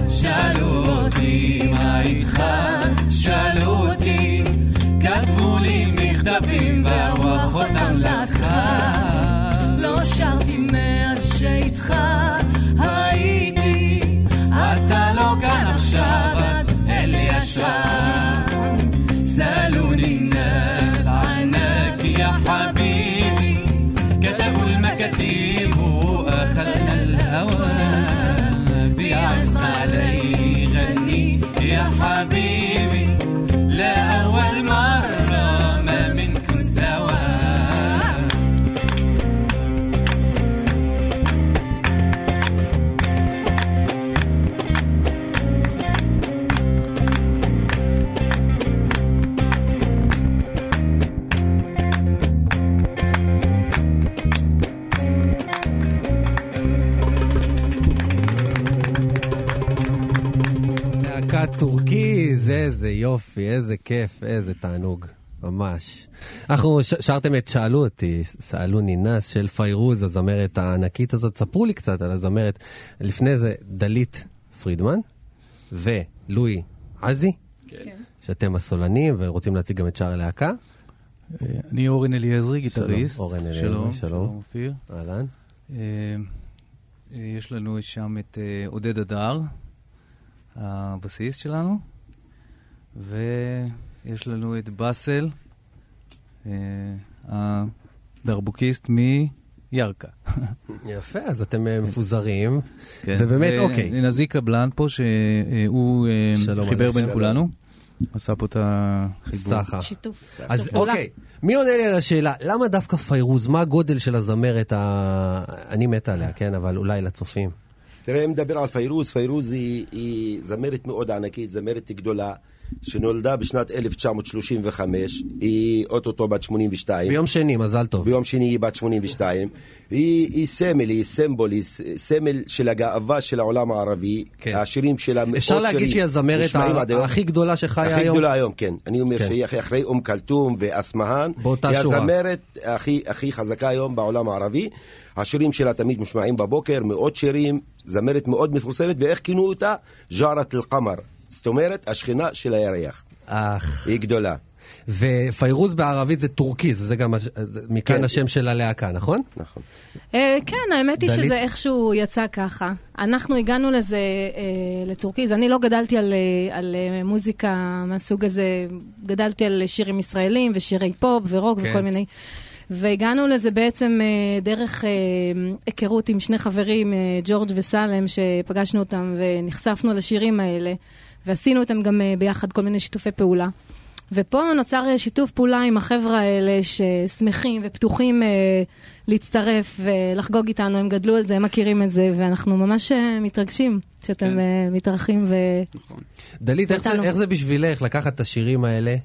שאלו אותי מה איתך, שאלו אותי, כתבו לי מכתבים והרוח אותם לקחה. לא שרתי מאז שאיתך איזה יופי, איזה כיף, איזה תענוג. ממש. אנחנו ש- שרתם את שאלו אותי, שאלוני נס של פיירוז, הזמרת הענקית הזאת. ספרו לי קצת על הזמרת. לפני זה דלית פרידמן ולואי עזי, כן. שאתם הסולנים ורוצים להציג גם את שאר הלהקה. אני אורן אליעזרי, גיטריסט. שלום, אורן אליעזרי, שלום, שלום. שלום אופיר. אהלן. אה, אה, יש לנו שם את אה, עודד הדר, הבסיסט שלנו, ויש לנו את באסל, אה, הדרבוקיסט מירכא. יפה, אז אתם אה, מפוזרים. כן. ובאמת, ו- אוקיי. נזי קבלן פה, שהוא אה, שלום חיבר. בין שלום. כולנו, עשה פה את החיבור. סחה. שיתוף. אז. אוקיי, מי עונה לי על השאלה, למה דווקא פיירוז? מה הגודל של הזמרת ה... אני מת עליה, כן, אבל אולי לצופים. תראה, אם נדבר על פיירוז, פיירוז היא, היא זמרת מאוד ענקית, זמרת גדולה, שנולדה בשנת 1935, היא אוטוטו בת 82. ביום שני, מזל טוב. ביום שני היא בת 82. היא, היא סמל, היא סימבול, היא סמל של הגאווה של העולם הערבי. כן. השירים שלה מאות אפשר להגיד שירים שהיא הזמרת. הכי גדולה שחיה הכי היום? גדולה היום, כן. אני אומר כן. שהיא אחרי- אום כלתום ואסמהאן. באותה היא שורה. הזמרת הכי, הכי חזקה היום בעולם הערבי. השירים שלה תמיד מושמעים בבוקר, מאות שירים, זמרת מאוד מפורסמת, ואיך כינו אותה? جارة القمر. זאת אומרת, השכנה של הירח. אך. היא גדולה. ופיירוז בערבית זה טורקיז, וזה גם, זה- מכאן כן. השם של הלהקה, נכון? נכון. אה, כן, האמת היא דלית? שזה איכשהו יצא ככה. אנחנו הגענו לזה אה, לטורקיז. אני לא גדלתי על, אה, על מוזיקה מהסוג הזה, גדלתי על שירים ישראלים ושירי פופ ורוק כן. וכל מיני. והגענו לזה בעצם אה, דרך אה, היכרות עם שני חברים, אה, ג'ורג' וסלם, שפגשנו אותם ונחשפנו לשירים האלה, ועשינו איתם גם אה, ביחד כל מיני שיתופי פעולה. ופה נוצר אה, שיתוף פעולה עם החבר'ה האלה ששמחים ופתוחים אה, להצטרף ולחגוג איתנו, הם גדלו על זה, הם מכירים את זה, ואנחנו ממש אה, מתרגשים שאתם כן. אה, מתארחים ו... דלית, איך זה. איך זה בשבילך לקחת את השירים האלה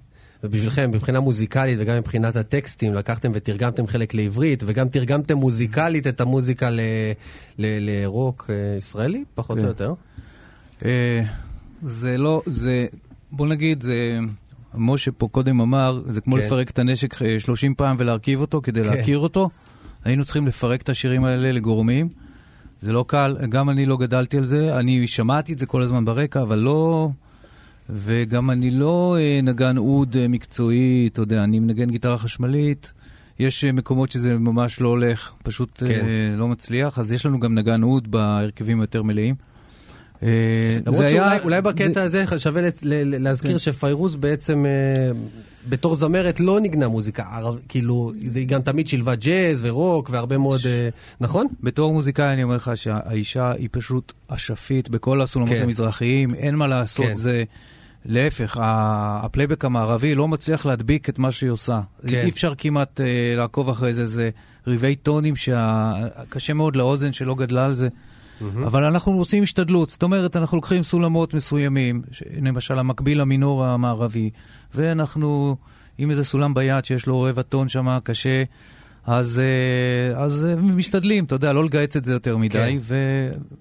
ובשבילכם, מבחינה מוזיקלית וגם מבחינת הטקסטים, לקחתם ותרגמתם חלק לעברית, וגם תרגמתם מוזיקלית את המוזיקה ל- ל- לרוק אה, ישראלי, פחות או כן. יותר. אה, זה לא, זה, בוא נגיד, זה, משה פה קודם אמר, זה כמו כן. לפרק את הנשק אה, 30 פעם ולהרכיב אותו כדי כן. להכיר אותו. היינו צריכים לפרק את השירים האלה לגורמים. זה לא קל, גם אני לא גדלתי על זה, אני שמעתי את זה כל הזמן ברקע, אבל לא... וגם אני לא אה, נגן אוד אה, מקצועי, אתה יודע, אני מנגן גיטרה חשמלית. יש אה, מקומות שזה ממש לא הולך, פשוט כן. אה, לא מצליח, אז יש לנו גם נגן אוד בהרכבים היותר מלאים. אה, למרות שאולי בקטע הזה שווה להזכיר כן. שפיירוז בעצם אה, בתור זמרת לא ניגנה מוזיקה, ערב- כאילו, זה גם תמיד שילבה ג'אז ורוק והרבה מאוד, אה, נכון? בתור מוזיקאי אני אומר לך שהאישה היא פשוט אשפית בכל הסולמות כן. המזרחיים, אין מה לעשות, כן. זה... להפך, הפלייבק המערבי לא מצליח להדביק את מה שהיא עושה. כן. אי אפשר כמעט אה, לעקוב אחרי זה, זה ריבי טונים שקשה מאוד לאוזן שלא גדלה על זה. אבל אנחנו עושים השתדלות, זאת אומרת, אנחנו לוקחים סולמות מסוימים, למשל המקביל למינור המערבי, ואנחנו עם איזה סולם ביד שיש לו רבע טון שם קשה, אז, אה, אז אה, משתדלים, אתה יודע, לא לגהץ את זה יותר מדי, כן.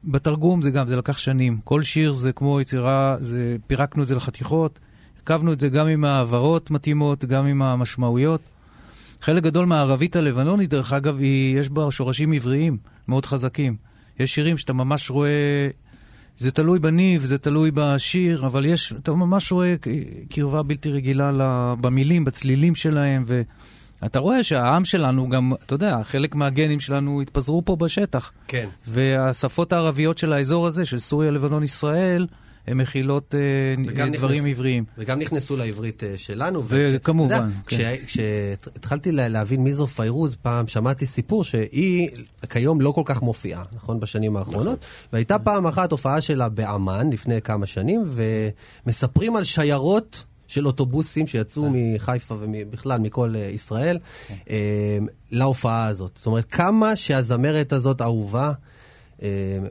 ובתרגום זה גם, זה לקח שנים. כל שיר זה כמו יצירה, זה, פירקנו את זה לחתיכות, הרכבנו את זה גם עם העברות מתאימות, גם עם המשמעויות. חלק גדול מהערבית הלבנונית, דרך אגב, היא, יש בה שורשים עבריים מאוד חזקים. יש שירים שאתה ממש רואה, זה תלוי בניב, זה תלוי בשיר, אבל יש, אתה ממש רואה קרבה בלתי רגילה במילים, בצלילים שלהם, ואתה רואה שהעם שלנו גם, אתה יודע, חלק מהגנים שלנו התפזרו פה בשטח. כן. והשפות הערביות של האזור הזה, של סוריה, לבנון, ישראל, הן מכילות אה, דברים נכנס- עבריים. וגם נכנסו לעברית אה, שלנו. וכמובן, יודע, כן. כש- כשהתחלתי לה- להבין מי זו פיירוז, פעם שמעתי סיפור שהיא כיום לא כל כך מופיעה, נכון? בשנים האחרונות. והייתה פעם אחת הופעה שלה באמ"ן לפני כמה שנים, ומספרים על שיירות. של אוטובוסים שיצאו מחיפה ובכלל מכל אה, ישראל אה, להופעה הזאת. זאת אומרת, כמה שהזמרת הזאת אהובה אה,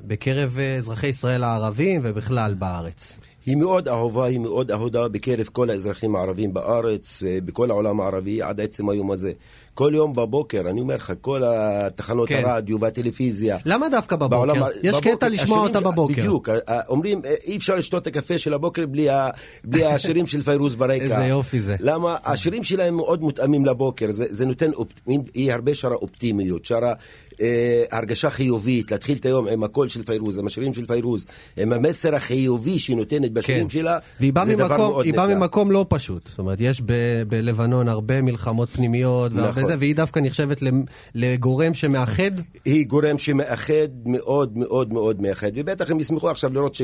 בקרב אה, אזרחי ישראל הערבים ובכלל בארץ. היא מאוד אהובה, היא מאוד אהודה בקרב כל האזרחים הערבים בארץ, אה, בכל העולם הערבי, עד עצם היום הזה. כל יום בבוקר, אני אומר לך, כל התחנות כן. הרדיו והטלוויזיה. למה דווקא בבוקר? בעולם יש בבוקר, קטע לשמוע אותה בבוקר. בדיוק, אומרים, אה, אי אפשר לשתות את הקפה של הבוקר בלי, ה, בלי השירים של פיירוז ברקע. איזה יופי זה. למה? השירים שלהם מאוד מותאמים לבוקר, זה, זה נותן, אופ- היא הרבה שרה אופטימיות, שרה אה, הרגשה חיובית, להתחיל את היום עם הקול של פיירוז, עם השירים של פיירוז, עם המסר החיובי שהיא נותנת בשירים שלה, כן. והיא באה זה דבר ממקום, מאוד היא באה נפלא. ממקום לא פשוט. זאת אומרת, יש ב- בלבנון הרבה מלחמות פנימיות והרבה נכון. זה, והיא דווקא נחשבת לגורם שמאחד. היא גורם שמאחד מאוד מאוד מאוד מאחד, ובטח הם ישמחו עכשיו לראות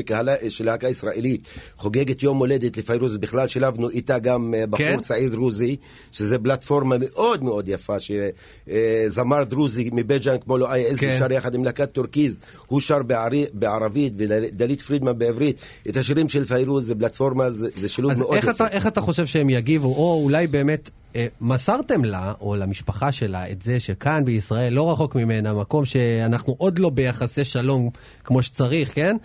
שלהקה ישראלית חוגגת יום הולדת לפיירוז, בכלל שילבנו איתה גם אה, בחור כן? צעיר דרוזי, שזה פלטפורמה מאוד מאוד יפה, שזמר דרוזי מבית ג'אן כמו לואי עזי כן. שר יחד עם להקת טורקיז, הוא שר בערי, בערבית ודלית פרידמן בעברית, את השירים של פיירוז, זה פלטפורמה, זה, זה שילוב אז מאוד איך יפה. אתה, איך אתה חושב שהם יגיבו, או אולי באמת אה, מסרתם לה, או למשפחה שלה, את זה שכאן בישראל, לא רחוק ממנה, מקום שאנחנו עוד לא ביחסי שלום כמו שצריך, כן?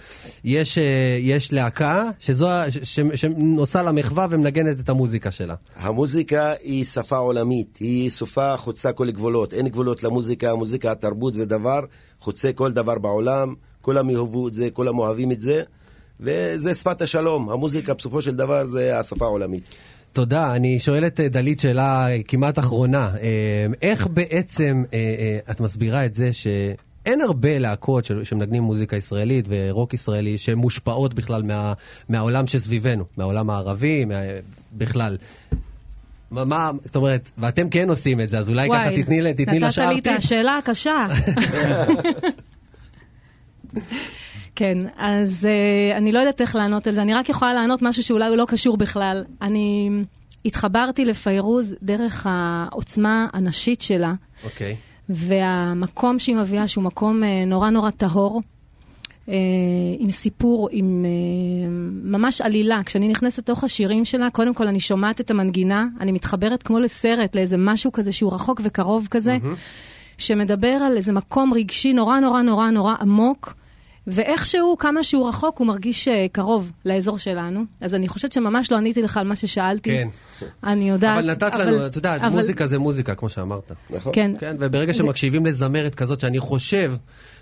יש, אה, יש להקה שזו, ש- שנוסעה למחווה ומנגנת את המוזיקה שלה. המוזיקה היא שפה עולמית, היא שפה חוצה כל גבולות, אין גבולות למוזיקה, המוזיקה, התרבות זה דבר חוצה כל דבר בעולם, כולם יאהבו את זה, כולם אוהבים את זה, וזה שפת השלום, המוזיקה בסופו של דבר זה השפה העולמית. תודה. אני שואל את אה, דלית שאלה אה, כמעט אחרונה. אה, איך בעצם את מסבירה את זה שאין הרבה להקות שמנגנים מוזיקה ישראלית ורוק ישראלי שמושפעות בכלל מה, מהעולם שסביבנו, מהעולם הערבי, מה, בכלל. מה, מה, זאת אומרת, ואתם כן עושים את זה, אז אולי ככה תתני, תתני לשאר נתת לי את טיפ. השאלה הקשה. כן, אז uh, אני לא יודעת איך לענות על זה, אני רק יכולה לענות משהו שאולי הוא לא קשור בכלל. אני התחברתי לפיירוז דרך העוצמה הנשית שלה, אוקיי. והמקום שהיא מביאה, שהוא מקום uh, נורא נורא טהור, uh, עם סיפור, עם uh, ממש עלילה. כשאני נכנסת לתוך השירים שלה, קודם כל אני שומעת את המנגינה, אני מתחברת כמו לסרט, לאיזה משהו כזה שהוא רחוק וקרוב כזה, שמדבר על איזה מקום רגשי נורא נורא נורא נורא עמוק. ואיכשהו, כמה שהוא רחוק, הוא מרגיש אה, קרוב לאזור שלנו. אז אני חושבת שממש לא עניתי לך על מה ששאלתי. כן. אני יודעת. אבל נתת לנו, את יודעת, אבל- מוזיקה זה מוזיקה, כמו שאמרת. נכון. כן. כן, וברגע שמקשיבים לזמרת כזאת, שאני חושב,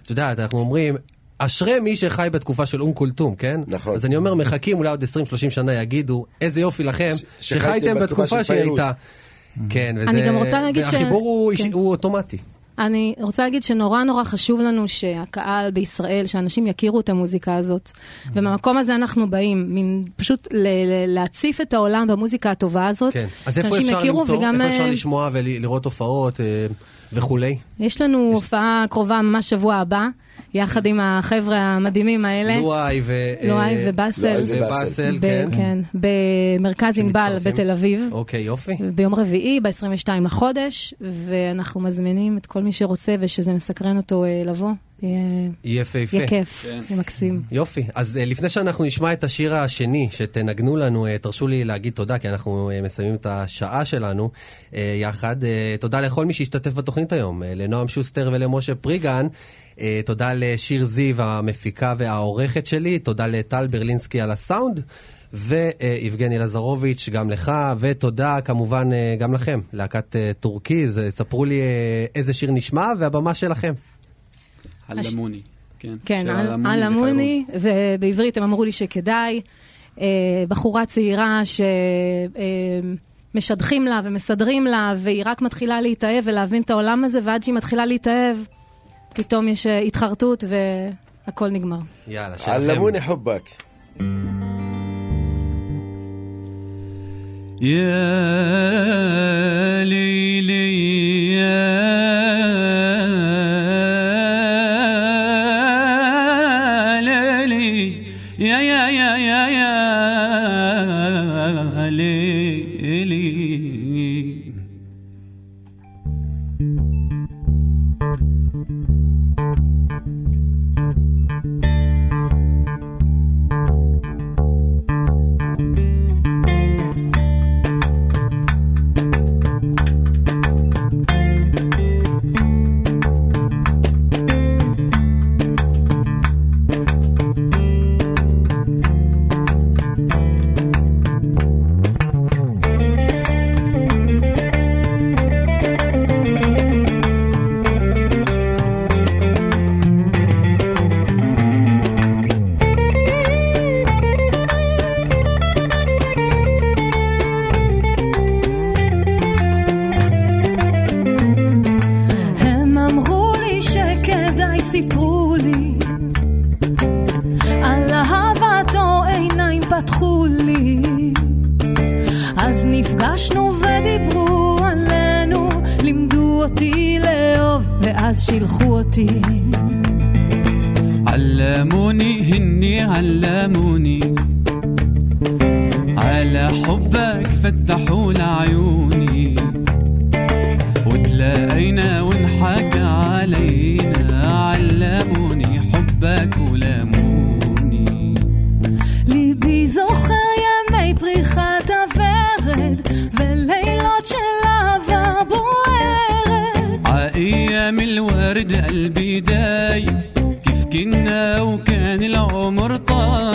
את יודעת, אנחנו אומרים, אשרי מי שחי בתקופה של אום כולתום, כן? נכון. אז אני אומר, מחכים, אולי עוד 20-30 שנה יגידו, איזה יופי לכם, ש- שחייתם שחייתם בתקופה שהיא פיירוז." הייתה. כן, וזה... אני גם רוצה להגיד ש- והחיבור הוא כן. הוא אוטומטי. אני רוצה להגיד שנורא נורא חשוב לנו שהקהל בישראל, שאנשים יכירו את המוזיקה הזאת. ומהמקום הזה אנחנו באים, מין פשוט ל- ל- להציף את העולם במוזיקה הטובה הזאת. כן. אז איפה אפשר יכירו למצוא? וגם, איפה אפשר אה, לשמוע ולראות הופעות אה, וכולי? יש לנו הופעה קרובה ממש שבוע הבא, יחד עם החבר'ה המדהימים האלה. לואי ו... לואי אה, ובאסל. לואי ובאסל. כן. כן, במרכז ענבל. בתל אביב. אוקיי, יופי. ביום רביעי, ב-22 לחודש, ואנחנו מזמינים את כל מי שרוצה ושזה מסקרן אותו אה, לבוא. יהיה יפהפה. יהיה כיף, יהיה מקסים. יופי. אז אה, לפני שאנחנו נשמע את השיר השני שתנגנו לנו, אה, תרשו לי להגיד תודה, כי אנחנו אה, מסיימים את השעה שלנו אה, יחד. אה, תודה לכל מי שהשתתף בתוכנית היום, אה, לנועם שוסטר ולמשה פריגן. אה, תודה לשיר זיו, המפיקה והעורכת שלי. תודה לטל ברלינסקי על הסאונד. ויבגני לזרוביץ', גם לך, ותודה כמובן אה, גם לכם, להקת אה, טורקיז. אה, ספרו לי איזה שיר נשמע, והבמה שלכם. علموني. כן, כן. המוני, ובעברית הם אמרו לי שכדאי. בחורה צעירה שמשדכים לה ומסדרים לה, והיא רק מתחילה להתאהב ולהבין את העולם הזה, ועד שהיא מתחילה להתאהב, פתאום יש אה, התחרטות והכל נגמר. יאללה, שלכם. علموني حبك يا ليلي يا ليلي يا يا يا يا يا ليلي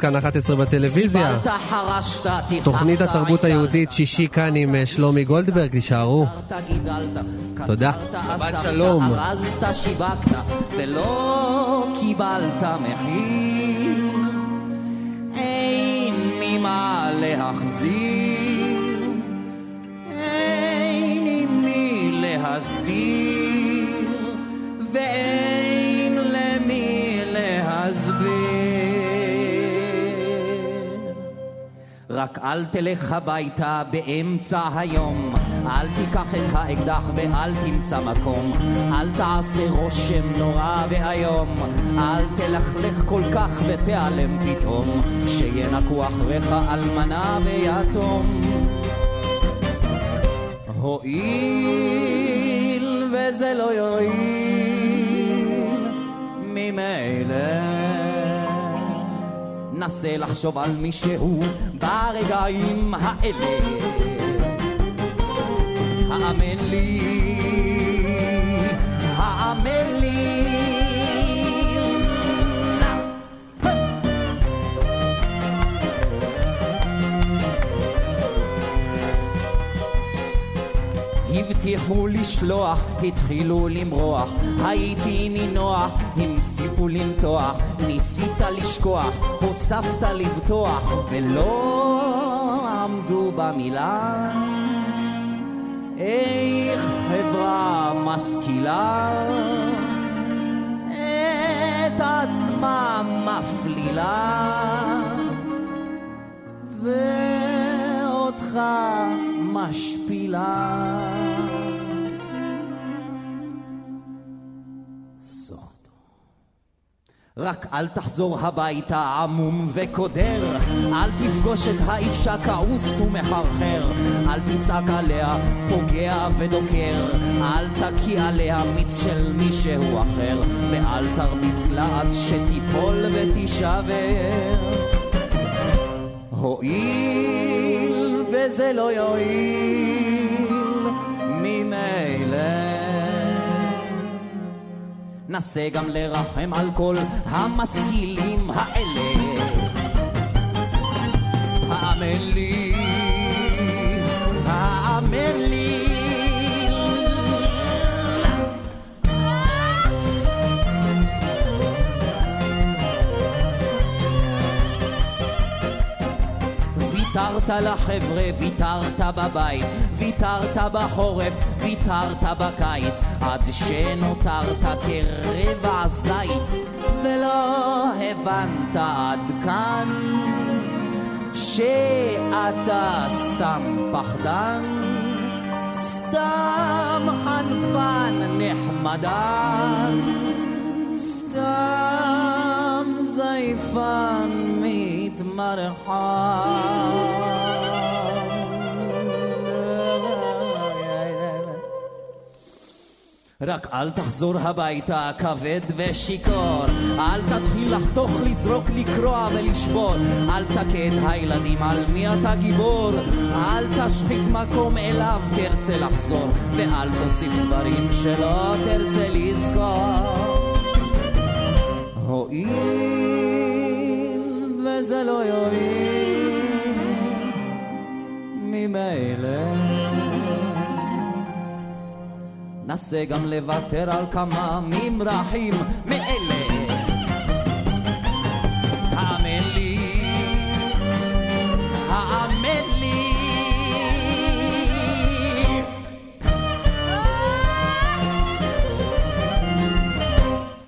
בערוץ כאן 11 בטלוויזיה. תוכנית התרבות היהודית שישי כאן עם אה, שלומי גולדברג, תישארו. תודה. שבת שלום. ארזת, שיווקת, ולא קיבלת מחיר. לי מה להחזיר, אין עם מי להסדיר, רק אל תלך הביתה באמצע היום, אל תיקח את האקדח ואל תמצא מקום, אל תעשה רושם נורא ואיום, אל תלכלך כל כך ותיעלם פתאום, שינקו אחריך אלמנה ויתום. הואיל וזה לא יועיל, ממילא נסה לחשוב על מישהו ברגעים האלה. האמן לי, הבטיחו לשלוח, התחילו למרוח, הייתי נינוח, המשיפו למתוח, ניסית לשכוח, הוספת לבטוח, ולא עמדו במילה. איך חברה משכילה את עצמה מפלילה ואותך משפילה. רק אל תחזור הביתה עמום וקודר, אל תפגוש את האישה כעוס ומחרחר, אל תצעק עליה פוגע ודוקר, אל תקיא עליה מיץ של מישהו אחר, ואל תרביץ לה עד שתיפול ותישבר. הואיל וזה לא יועיל, נסה גם לרחם על כל המשכילים האלה. האמן לי, האמן לי. ויתרת לחבר'ה, ויתרת בבית, ויתרת בחורף, ויתרת בקיץ, עד שנותרת כרבע זית, ולא הבנת עד כאן שאתה סתם פחדן, סתם חנפן נחמדן, סתם זייפן מתמרחן. רק אל תחזור הביתה כבד ושיכור, אל תתחיל לחתוך, לזרוק, לקרוע ולשבור, אל תכה את הילדים על מי אתה גיבור, אל תשחית מקום אליו תרצה לחזור, ואל תוסיף דברים שלא תרצה לזכור. הואיל וזה לא יועיל, ממילא נסה גם לוותר על כמה ממרחים מאלה